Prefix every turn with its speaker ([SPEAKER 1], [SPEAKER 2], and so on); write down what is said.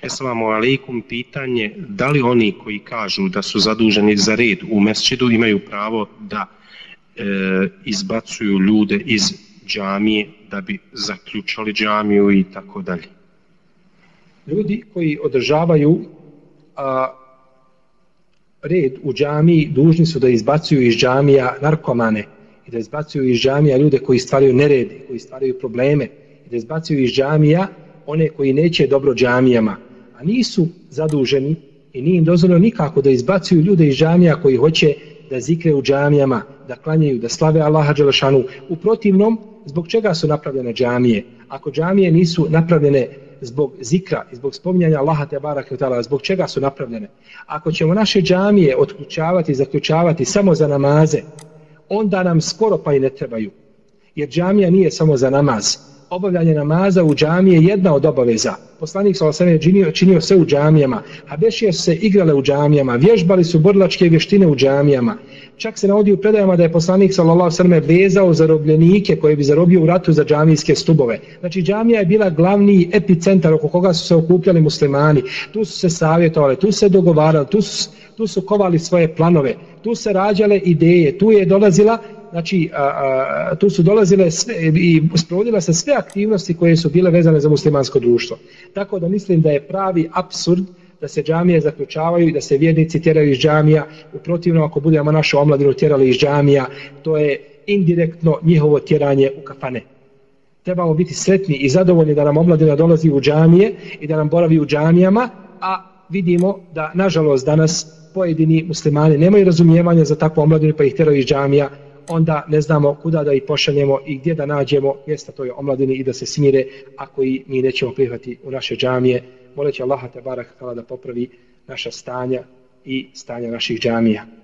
[SPEAKER 1] Assalamu alaikum, pitanje, da li oni koji kažu da su zaduženi za red u mesčidu imaju pravo da e, izbacuju ljude iz džamije da bi zaključali džamiju i tako dalje?
[SPEAKER 2] Ljudi koji održavaju a, red u džamiji dužni su da izbacuju iz džamija narkomane i da izbacuju iz džamija ljude koji stvaraju nerede, koji stvaraju probleme i da izbacuju iz džamija one koji neće dobro džamijama, a nisu zaduženi i nije im dozvoljeno nikako da izbacuju ljude iz džamija koji hoće da zikre u džamijama, da klanjaju, da slave Allaha Đelešanu. U protivnom, zbog čega su napravljene džamije? Ako džamije nisu napravljene zbog zikra i zbog spominjanja Allaha te barake utala, zbog čega su napravljene? Ako ćemo naše džamije otključavati i zaključavati samo za namaze, onda nam skoro pa i ne trebaju. Jer džamija nije samo za namaz. Obavljanje namaza u džamiji je jedna od obaveza. Poslanik sa osam je činio, činio sve u džamijama. Habešije su se igrale u džamijama, vježbali su borlačke vještine u džamijama. Čak se navodi u predajama da je poslanik sallallahu sallam vezao zarobljenike koje bi zarobio u ratu za džamijske stubove. Znači džamija je bila glavni epicentar oko koga su se okupljali muslimani. Tu su se savjetovali, tu se dogovarali, tu su, tu su kovali svoje planove, tu se rađale ideje, tu je dolazila Znači, a, a, tu su dolazile sve, i sprovodila se sve aktivnosti koje su bile vezane za muslimansko društvo. Tako da mislim da je pravi absurd da se džamije zaključavaju i da se vjernici tjeraju iz džamija. U protivnom, ako budemo našu omladinu tjerali iz džamija, to je indirektno njihovo tjeranje u kafane. Trebamo biti sretni i zadovoljni da nam omladina dolazi u džamije i da nam boravi u džamijama, a vidimo da, nažalost, danas pojedini muslimani nemaju razumijevanja za takvu omladinu pa ih tjeraju iz džamija, onda ne znamo kuda da ih pošaljemo i gdje da nađemo mjesta toj omladini i da se smire ako i mi nećemo prihvati u naše džamije moleći Allaha te barak da popravi naša stanja i stanja naših džamija.